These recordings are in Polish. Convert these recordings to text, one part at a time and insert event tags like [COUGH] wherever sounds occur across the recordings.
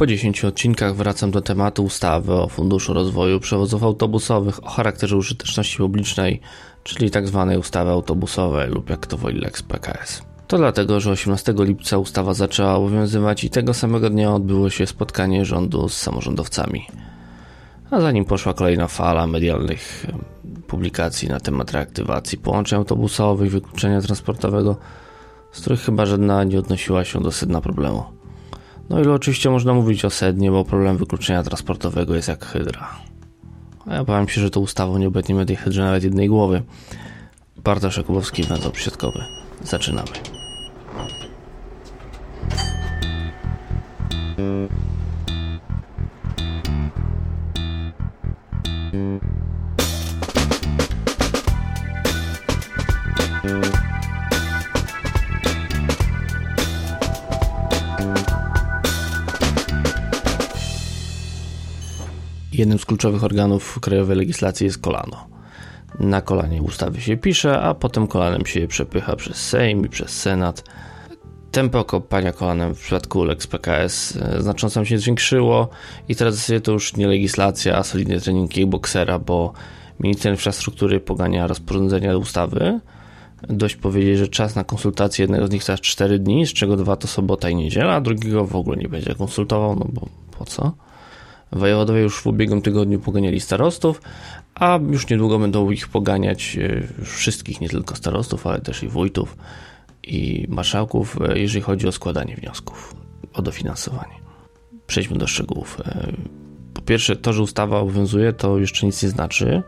Po 10 odcinkach wracam do tematu ustawy o Funduszu Rozwoju Przewozów Autobusowych o charakterze użyteczności publicznej, czyli tzw. Tak ustawy autobusowej lub jak to woli Lex PKS. To dlatego, że 18 lipca ustawa zaczęła obowiązywać i tego samego dnia odbyło się spotkanie rządu z samorządowcami. A zanim poszła kolejna fala medialnych publikacji na temat reaktywacji połączeń autobusowych, wykluczenia transportowego, z których chyba żadna nie odnosiła się do sedna problemu. No i oczywiście można mówić o sednie, bo problem wykluczenia transportowego jest jak hydra. A ja powiem się, że to ustawą nie obetniemy tej hydrze nawet jednej głowy. Bartosz Jakubowski, węzeł przysiadkowy. Zaczynamy. Jednym z kluczowych organów krajowej legislacji jest kolano. Na kolanie ustawy się pisze, a potem kolanem się je przepycha przez Sejm i przez Senat. Tempo kopania kolanem w przypadku Lex PKS e, znacząco się zwiększyło i teraz to już nie legislacja, a solidny trening kickboxera, bo minister infrastruktury pogania rozporządzenia ustawy. Dość powiedzieć, że czas na konsultację jednego z nich to 4 dni, z czego dwa to sobota i niedziela, a drugiego w ogóle nie będzie konsultował, no bo po co? Wojewodowie już w ubiegłym tygodniu poganiali starostów, a już niedługo będą ich poganiać e, wszystkich, nie tylko starostów, ale też i wójtów i marszałków, e, jeżeli chodzi o składanie wniosków o dofinansowanie. Przejdźmy do szczegółów. E, po pierwsze, to, że ustawa obowiązuje, to jeszcze nic nie znaczy,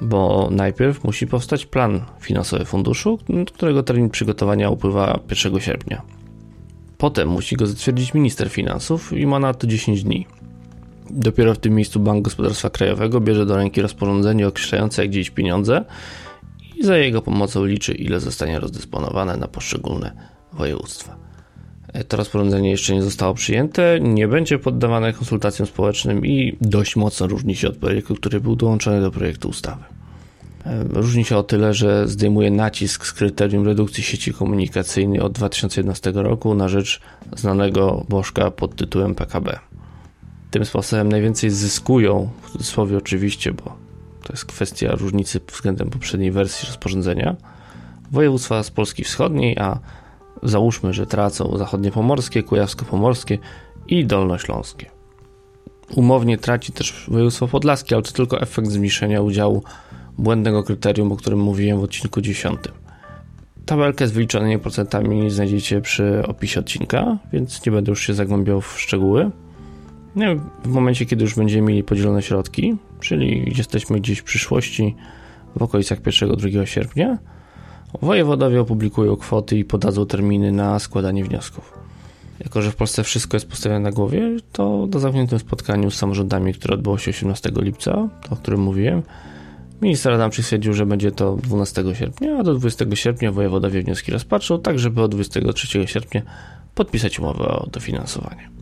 bo najpierw musi powstać plan finansowy funduszu, którego termin przygotowania upływa 1 sierpnia. Potem musi go zatwierdzić minister finansów i ma na to 10 dni. Dopiero w tym miejscu Bank Gospodarstwa Krajowego bierze do ręki rozporządzenie określające, jak dzielić pieniądze i za jego pomocą liczy, ile zostanie rozdysponowane na poszczególne województwa. E, to rozporządzenie jeszcze nie zostało przyjęte, nie będzie poddawane konsultacjom społecznym i dość mocno różni się od projektu, który był dołączony do projektu ustawy. E, różni się o tyle, że zdejmuje nacisk z kryterium redukcji sieci komunikacyjnej od 2011 roku na rzecz znanego bożka pod tytułem PKB tym sposobem najwięcej zyskują, w cudzysłowie oczywiście, bo to jest kwestia różnicy względem poprzedniej wersji rozporządzenia, województwa z Polski Wschodniej, a załóżmy, że tracą zachodniopomorskie, kujawsko-pomorskie i dolnośląskie. Umownie traci też województwo podlaskie, ale to tylko efekt zmniejszenia udziału błędnego kryterium, o którym mówiłem w odcinku 10. Tabelkę z wyliczonymi procentami znajdziecie przy opisie odcinka, więc nie będę już się zagłębiał w szczegóły. No, w momencie, kiedy już będziemy mieli podzielone środki, czyli jesteśmy gdzieś w przyszłości, w okolicach 1-2 sierpnia, wojewodowie opublikują kwoty i podadzą terminy na składanie wniosków. Jako, że w Polsce wszystko jest postawione na głowie, to do zamkniętym spotkaniu z samorządami, które odbyło się 18 lipca, to, o którym mówiłem, minister Adamczyk stwierdził, że będzie to 12 sierpnia, a do 20 sierpnia wojewodowie wnioski rozpatrzą, tak żeby od 23 sierpnia podpisać umowę o dofinansowanie.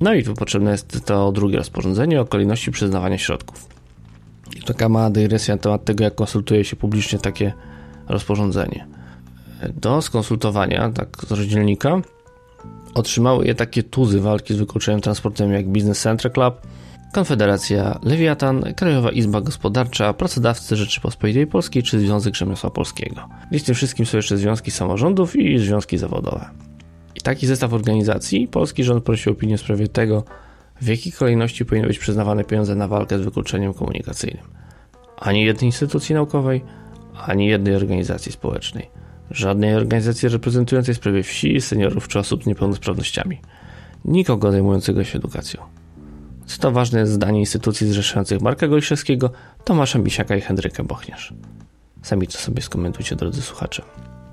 No i tu potrzebne jest to drugie rozporządzenie o kolejności przyznawania środków. I taka mała dygresja na temat tego, jak konsultuje się publicznie takie rozporządzenie. Do skonsultowania, tak z rozdzielnika, otrzymały je takie tuzy walki z wykluczeniem transportem jak Business Central Club, Konfederacja Lewiatan, Krajowa Izba Gospodarcza, Pracodawcy Rzeczypospolitej Polskiej czy Związek Rzemiosła Polskiego. Z tym wszystkim są jeszcze związki samorządów i związki zawodowe. I taki zestaw organizacji polski rząd prosił opinię w sprawie tego, w jakiej kolejności powinny być przyznawane pieniądze na walkę z wykluczeniem komunikacyjnym. Ani jednej instytucji naukowej, ani jednej organizacji społecznej. Żadnej organizacji reprezentującej sprawy wsi, seniorów czy osób z niepełnosprawnościami. Nikogo zajmującego się edukacją. Co to ważne jest zdanie instytucji zrzeszających Marka Gojszewskiego, Tomasza Misiaka i Henryka Bochniarz. Sami to sobie skomentujcie, drodzy słuchacze.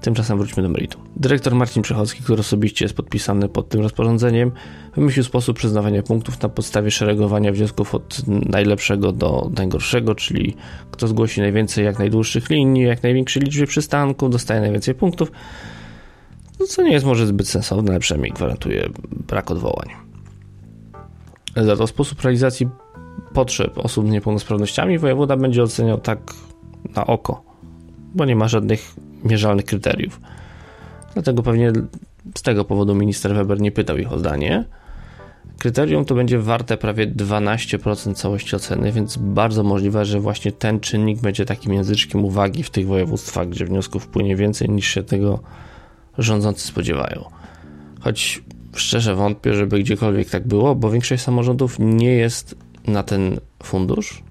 Tymczasem wróćmy do meritum. Dyrektor Marcin Przechocki, który osobiście jest podpisany pod tym rozporządzeniem, wymyślił sposób przyznawania punktów na podstawie szeregowania wniosków od najlepszego do najgorszego, czyli kto zgłosi najwięcej jak najdłuższych linii, jak największej liczbie przystanków, dostaje najwięcej punktów. No, co nie jest może zbyt sensowne, ale przynajmniej gwarantuje brak odwołań. Za to sposób realizacji potrzeb osób z niepełnosprawnościami wojewoda będzie oceniał tak na oko, bo nie ma żadnych mierzalnych kryteriów. Dlatego pewnie z tego powodu minister Weber nie pytał ich o zdanie. Kryterium to będzie warte prawie 12% całości oceny, więc bardzo możliwe, że właśnie ten czynnik będzie takim języczkiem uwagi w tych województwach, gdzie wniosków wpłynie więcej niż się tego rządzący spodziewają. Choć szczerze wątpię, żeby gdziekolwiek tak było, bo większość samorządów nie jest na ten fundusz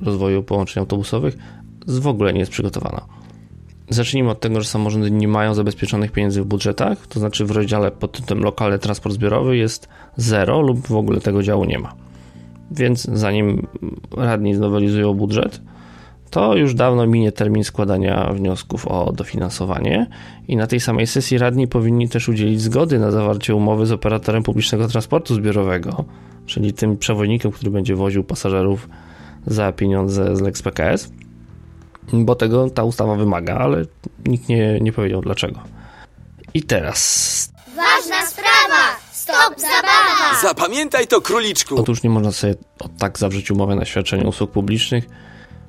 rozwoju połączeń autobusowych w ogóle nie jest przygotowana. Zacznijmy od tego, że samorządy nie mają zabezpieczonych pieniędzy w budżetach, to znaczy w rozdziale pod tytułem lokalny transport zbiorowy jest zero lub w ogóle tego działu nie ma. Więc zanim radni znowelizują budżet, to już dawno minie termin składania wniosków o dofinansowanie i na tej samej sesji radni powinni też udzielić zgody na zawarcie umowy z operatorem publicznego transportu zbiorowego, czyli tym przewoźnikiem, który będzie woził pasażerów za pieniądze z Lex PKS bo tego ta ustawa wymaga, ale nikt nie, nie powiedział dlaczego. I teraz. Ważna sprawa! Stop zabawa! Zapamiętaj to, króliczku! Otóż nie można sobie od tak zawrzeć umowy na świadczenie usług publicznych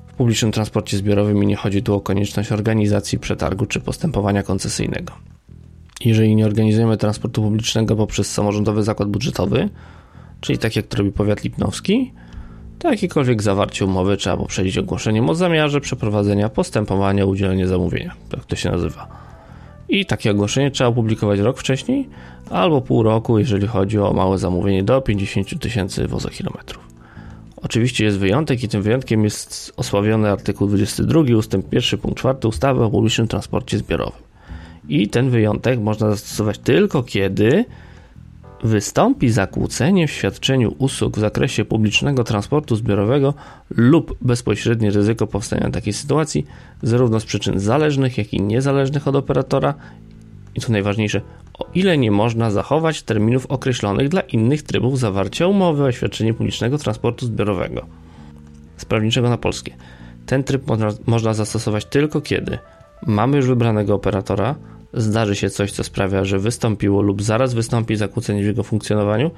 w publicznym transporcie zbiorowym i nie chodzi tu o konieczność organizacji przetargu czy postępowania koncesyjnego. Jeżeli nie organizujemy transportu publicznego poprzez samorządowy zakład budżetowy, czyli tak jak to robi powiat lipnowski, to jakiekolwiek zawarcie umowy trzeba poprzedzić ogłoszeniem o zamiarze przeprowadzenia postępowania o udzielenie zamówienia, tak to się nazywa. I takie ogłoszenie trzeba opublikować rok wcześniej albo pół roku, jeżeli chodzi o małe zamówienie do 50 tysięcy wozokilometrów. Oczywiście jest wyjątek i tym wyjątkiem jest osławiony artykuł 22 ustęp 1 punkt 4 ustawy o publicznym transporcie zbiorowym. I ten wyjątek można zastosować tylko kiedy wystąpi zakłócenie w świadczeniu usług w zakresie publicznego transportu zbiorowego lub bezpośrednie ryzyko powstania takiej sytuacji, zarówno z przyczyn zależnych, jak i niezależnych od operatora, i co najważniejsze, o ile nie można zachować terminów określonych dla innych trybów zawarcia umowy o świadczenie publicznego transportu zbiorowego. Z prawniczego na polskie. Ten tryb można zastosować tylko kiedy mamy już wybranego operatora, zdarzy się coś, co sprawia, że wystąpiło lub zaraz wystąpi zakłócenie w jego funkcjonowaniu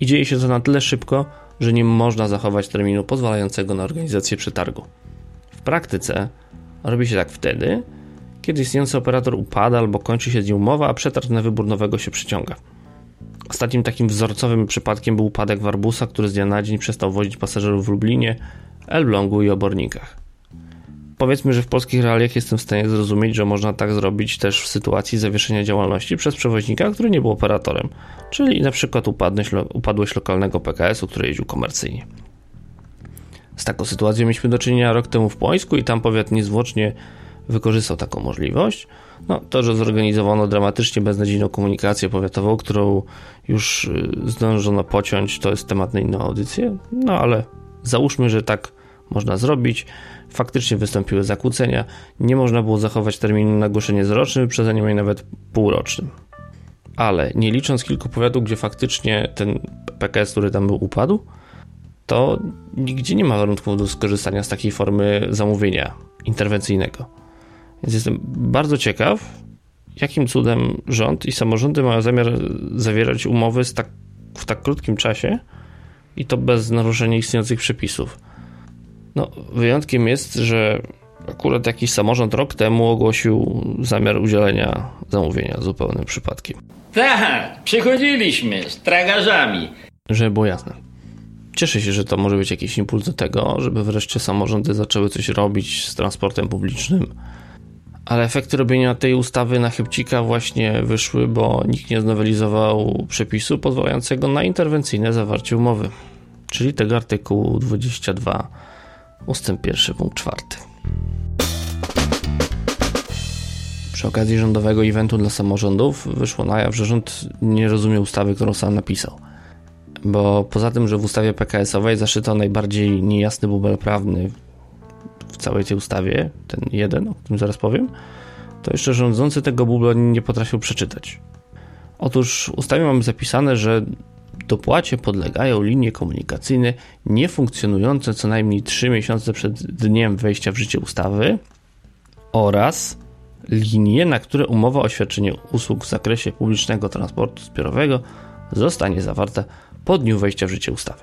i dzieje się to na tyle szybko, że nie można zachować terminu pozwalającego na organizację przetargu. W praktyce robi się tak wtedy, kiedy istniejący operator upada albo kończy się z nim umowa, a przetarg na wybór nowego się przyciąga. Ostatnim takim wzorcowym przypadkiem był upadek Warbusa, który z dnia na dzień przestał wozić pasażerów w Lublinie, Elblągu i Obornikach. Powiedzmy, że w polskich realiach jestem w stanie zrozumieć, że można tak zrobić też w sytuacji zawieszenia działalności przez przewoźnika, który nie był operatorem, czyli na przykład upadłość lokalnego PKS-u, który jeździł komercyjnie. Z taką sytuacją mieliśmy do czynienia rok temu w Płońsku i tam powiat niezwłocznie wykorzystał taką możliwość. No, to, że zorganizowano dramatycznie beznadziejną komunikację powiatową, którą już y, zdążono pociąć, to jest temat na inną audycję, no ale załóżmy, że tak można zrobić. Faktycznie wystąpiły zakłócenia. Nie można było zachować terminu na ogłoszenie z rocznym wyprzedzeniem, nawet półrocznym. Ale nie licząc kilku powiatów, gdzie faktycznie ten PKS, który tam był, upadł, to nigdzie nie ma warunków do skorzystania z takiej formy zamówienia interwencyjnego. Więc jestem bardzo ciekaw, jakim cudem rząd i samorządy mają zamiar zawierać umowy tak, w tak krótkim czasie i to bez naruszenia istniejących przepisów. No, wyjątkiem jest, że akurat jakiś samorząd rok temu ogłosił zamiar udzielenia zamówienia zupełnym przypadkiem. Tak, przychodziliśmy z tragarzami. Żeby było jasne. Cieszę się, że to może być jakiś impuls do tego, żeby wreszcie samorządy zaczęły coś robić z transportem publicznym. Ale efekty robienia tej ustawy na chybcika właśnie wyszły, bo nikt nie znowelizował przepisu pozwalającego na interwencyjne zawarcie umowy, czyli tego artykułu 22 Ustęp pierwszy, punkt czwarty. Przy okazji rządowego eventu dla samorządów wyszło na jaw, że rząd nie rozumie ustawy, którą sam napisał. Bo poza tym, że w ustawie PKS-owej zaszyto najbardziej niejasny bubel prawny w całej tej ustawie, ten jeden, o którym zaraz powiem, to jeszcze rządzący tego bubla nie potrafił przeczytać. Otóż w ustawie mamy zapisane, że Dopłacie podlegają linie komunikacyjne niefunkcjonujące co najmniej 3 miesiące przed dniem wejścia w życie ustawy oraz linie, na które umowa o świadczenie usług w zakresie publicznego transportu zbiorowego zostanie zawarta po dniu wejścia w życie ustawy.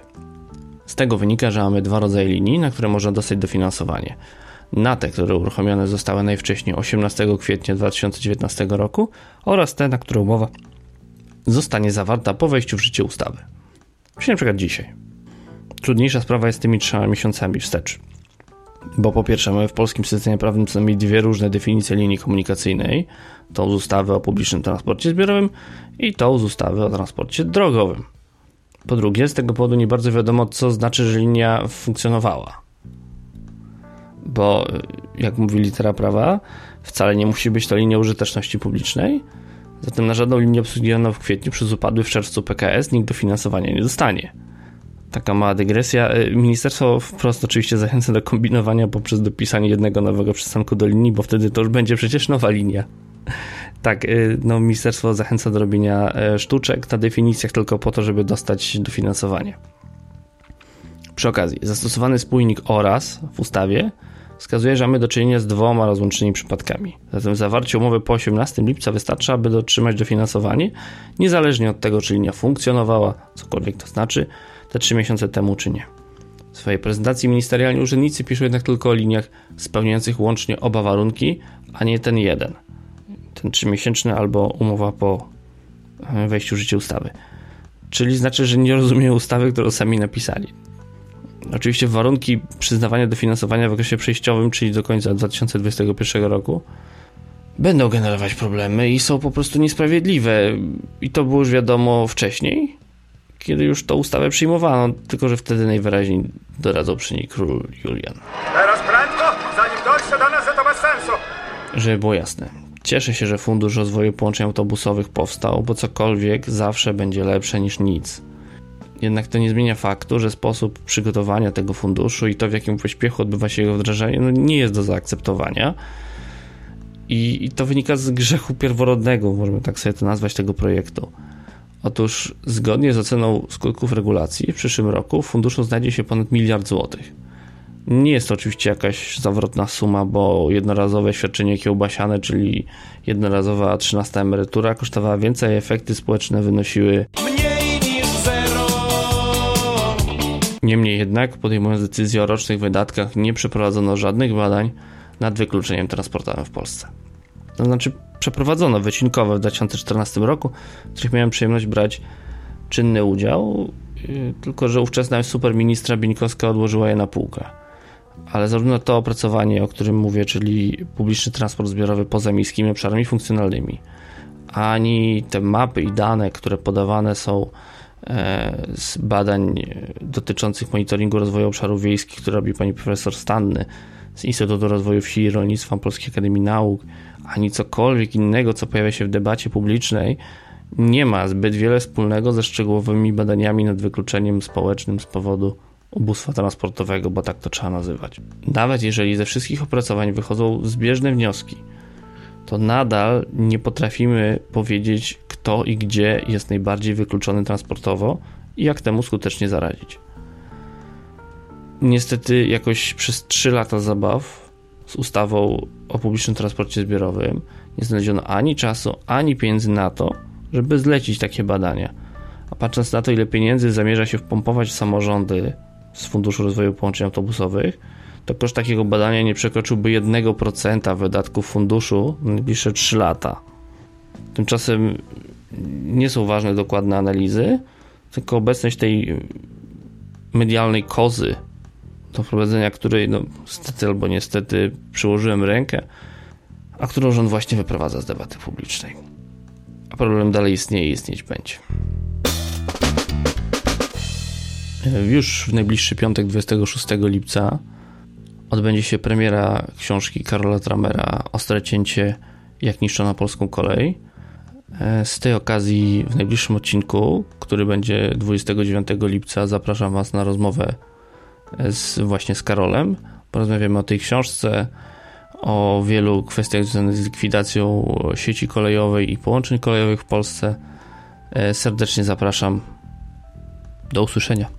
Z tego wynika, że mamy dwa rodzaje linii, na które można dostać dofinansowanie. Na te, które uruchomione zostały najwcześniej 18 kwietnia 2019 roku oraz te, na które umowa zostanie zawarta po wejściu w życie ustawy. Czyli na przykład dzisiaj. Trudniejsza sprawa jest tymi trzema miesiącami wstecz. Bo po pierwsze mamy w polskim systemie prawnym co najmniej dwie różne definicje linii komunikacyjnej. Tą z ustawy o publicznym transporcie zbiorowym i tą z ustawy o transporcie drogowym. Po drugie, z tego powodu nie bardzo wiadomo, co znaczy, że linia funkcjonowała. Bo, jak mówi litera prawa, wcale nie musi być to linia użyteczności publicznej. Zatem na żadną linię obsługiowaną w kwietniu przez upadły w czerwcu PKS nikt dofinansowania nie dostanie. Taka mała dygresja. Ministerstwo wprost oczywiście zachęca do kombinowania poprzez dopisanie jednego nowego przystanku do linii, bo wtedy to już będzie przecież nowa linia. [LAUGHS] Tak, no, ministerstwo zachęca do robienia sztuczek na definicjach tylko po to, żeby dostać dofinansowanie. Przy okazji, zastosowany spójnik oraz w ustawie wskazuje, że mamy do czynienia z dwoma rozłącznymi przypadkami. Zatem zawarcie umowy po 18 lipca wystarcza, aby otrzymać dofinansowanie, niezależnie od tego, czy linia funkcjonowała, cokolwiek to znaczy, te 3 miesiące temu, czy nie. W swojej prezentacji ministerialni urzędnicy piszą jednak tylko o liniach spełniających łącznie oba warunki, a nie ten jeden. Ten 3-miesięczny albo umowa po wejściu w życie ustawy. Czyli znaczy, że nie rozumieją ustawy, którą sami napisali. Oczywiście warunki przyznawania dofinansowania w okresie przejściowym, czyli do końca 2021 roku, będą generować problemy i są po prostu niesprawiedliwe. I to było już wiadomo wcześniej, kiedy już tą ustawę przyjmowano, tylko że wtedy najwyraźniej doradzał przy niej król Julian. Teraz prędko, zanim dojdzie do nas, że to bez sensu. Żeby było jasne. Cieszę się, że Fundusz Rozwoju Połączeń Autobusowych powstał, bo cokolwiek zawsze będzie lepsze niż nic. Jednak to nie zmienia faktu, że sposób przygotowania tego funduszu i to w jakim pośpiechu odbywa się jego wdrażanie, no nie jest do zaakceptowania. I, I to wynika z grzechu pierworodnego, możemy tak sobie to nazwać, tego projektu. Otóż zgodnie z oceną skutków regulacji w przyszłym roku w funduszu znajdzie się ponad miliard złotych. Nie jest to oczywiście jakaś zawrotna suma, bo jednorazowe świadczenie kiełbasiane, czyli jednorazowa 13 emerytura kosztowała więcej, a efekty społeczne wynosiły Niemniej jednak, podejmując decyzję o rocznych wydatkach, nie przeprowadzono żadnych badań nad wykluczeniem transportowym w Polsce. To znaczy, przeprowadzono wycinkowe w 2014 roku, w których miałem przyjemność brać czynny udział, yy, tylko że ówczesna superministra Bieńkowska odłożyła je na półkę. Ale zarówno to opracowanie, o którym mówię, czyli publiczny transport zbiorowy poza miejskimi obszarami funkcjonalnymi, ani te mapy i dane, które podawane są z badań dotyczących monitoringu rozwoju obszarów wiejskich, które robi pani profesor Stanny z Instytutu Rozwoju Wsi i Rolnictwa Polskiej Akademii Nauk, ani cokolwiek innego, co pojawia się w debacie publicznej, nie ma zbyt wiele wspólnego ze szczegółowymi badaniami nad wykluczeniem społecznym z powodu ubóstwa transportowego, bo tak to trzeba nazywać. Nawet jeżeli ze wszystkich opracowań wychodzą zbieżne wnioski, to nadal nie potrafimy powiedzieć, kto i gdzie jest najbardziej wykluczony transportowo i jak temu skutecznie zaradzić. Niestety, jakoś przez 3 lata zabaw z ustawą o publicznym transporcie zbiorowym nie znaleziono ani czasu, ani pieniędzy na to, żeby zlecić takie badania. A patrząc na to, ile pieniędzy zamierza się wpompować w samorządy z Funduszu Rozwoju Połączeń Autobusowych, to koszt takiego badania nie przekroczyłby 1% wydatków funduszu na najbliższe 3 lata. Tymczasem nie są ważne dokładne analizy, tylko obecność tej medialnej kozy, do prowadzenia której, no, albo niestety, przyłożyłem rękę, a którą rząd właśnie wyprowadza z debaty publicznej. A problem dalej istnieje i istnieć będzie. Już w najbliższy piątek, 26 lipca, odbędzie się premiera książki Karola Tramera Ostre cięcie, jak niszczono polską kolej. Z tej okazji w najbliższym odcinku, który będzie 29 lipca, zapraszam Was na rozmowę z, właśnie z Karolem. Porozmawiamy o tej książce, o wielu kwestiach związanych z likwidacją sieci kolejowej i połączeń kolejowych w Polsce. Serdecznie zapraszam. Do usłyszenia.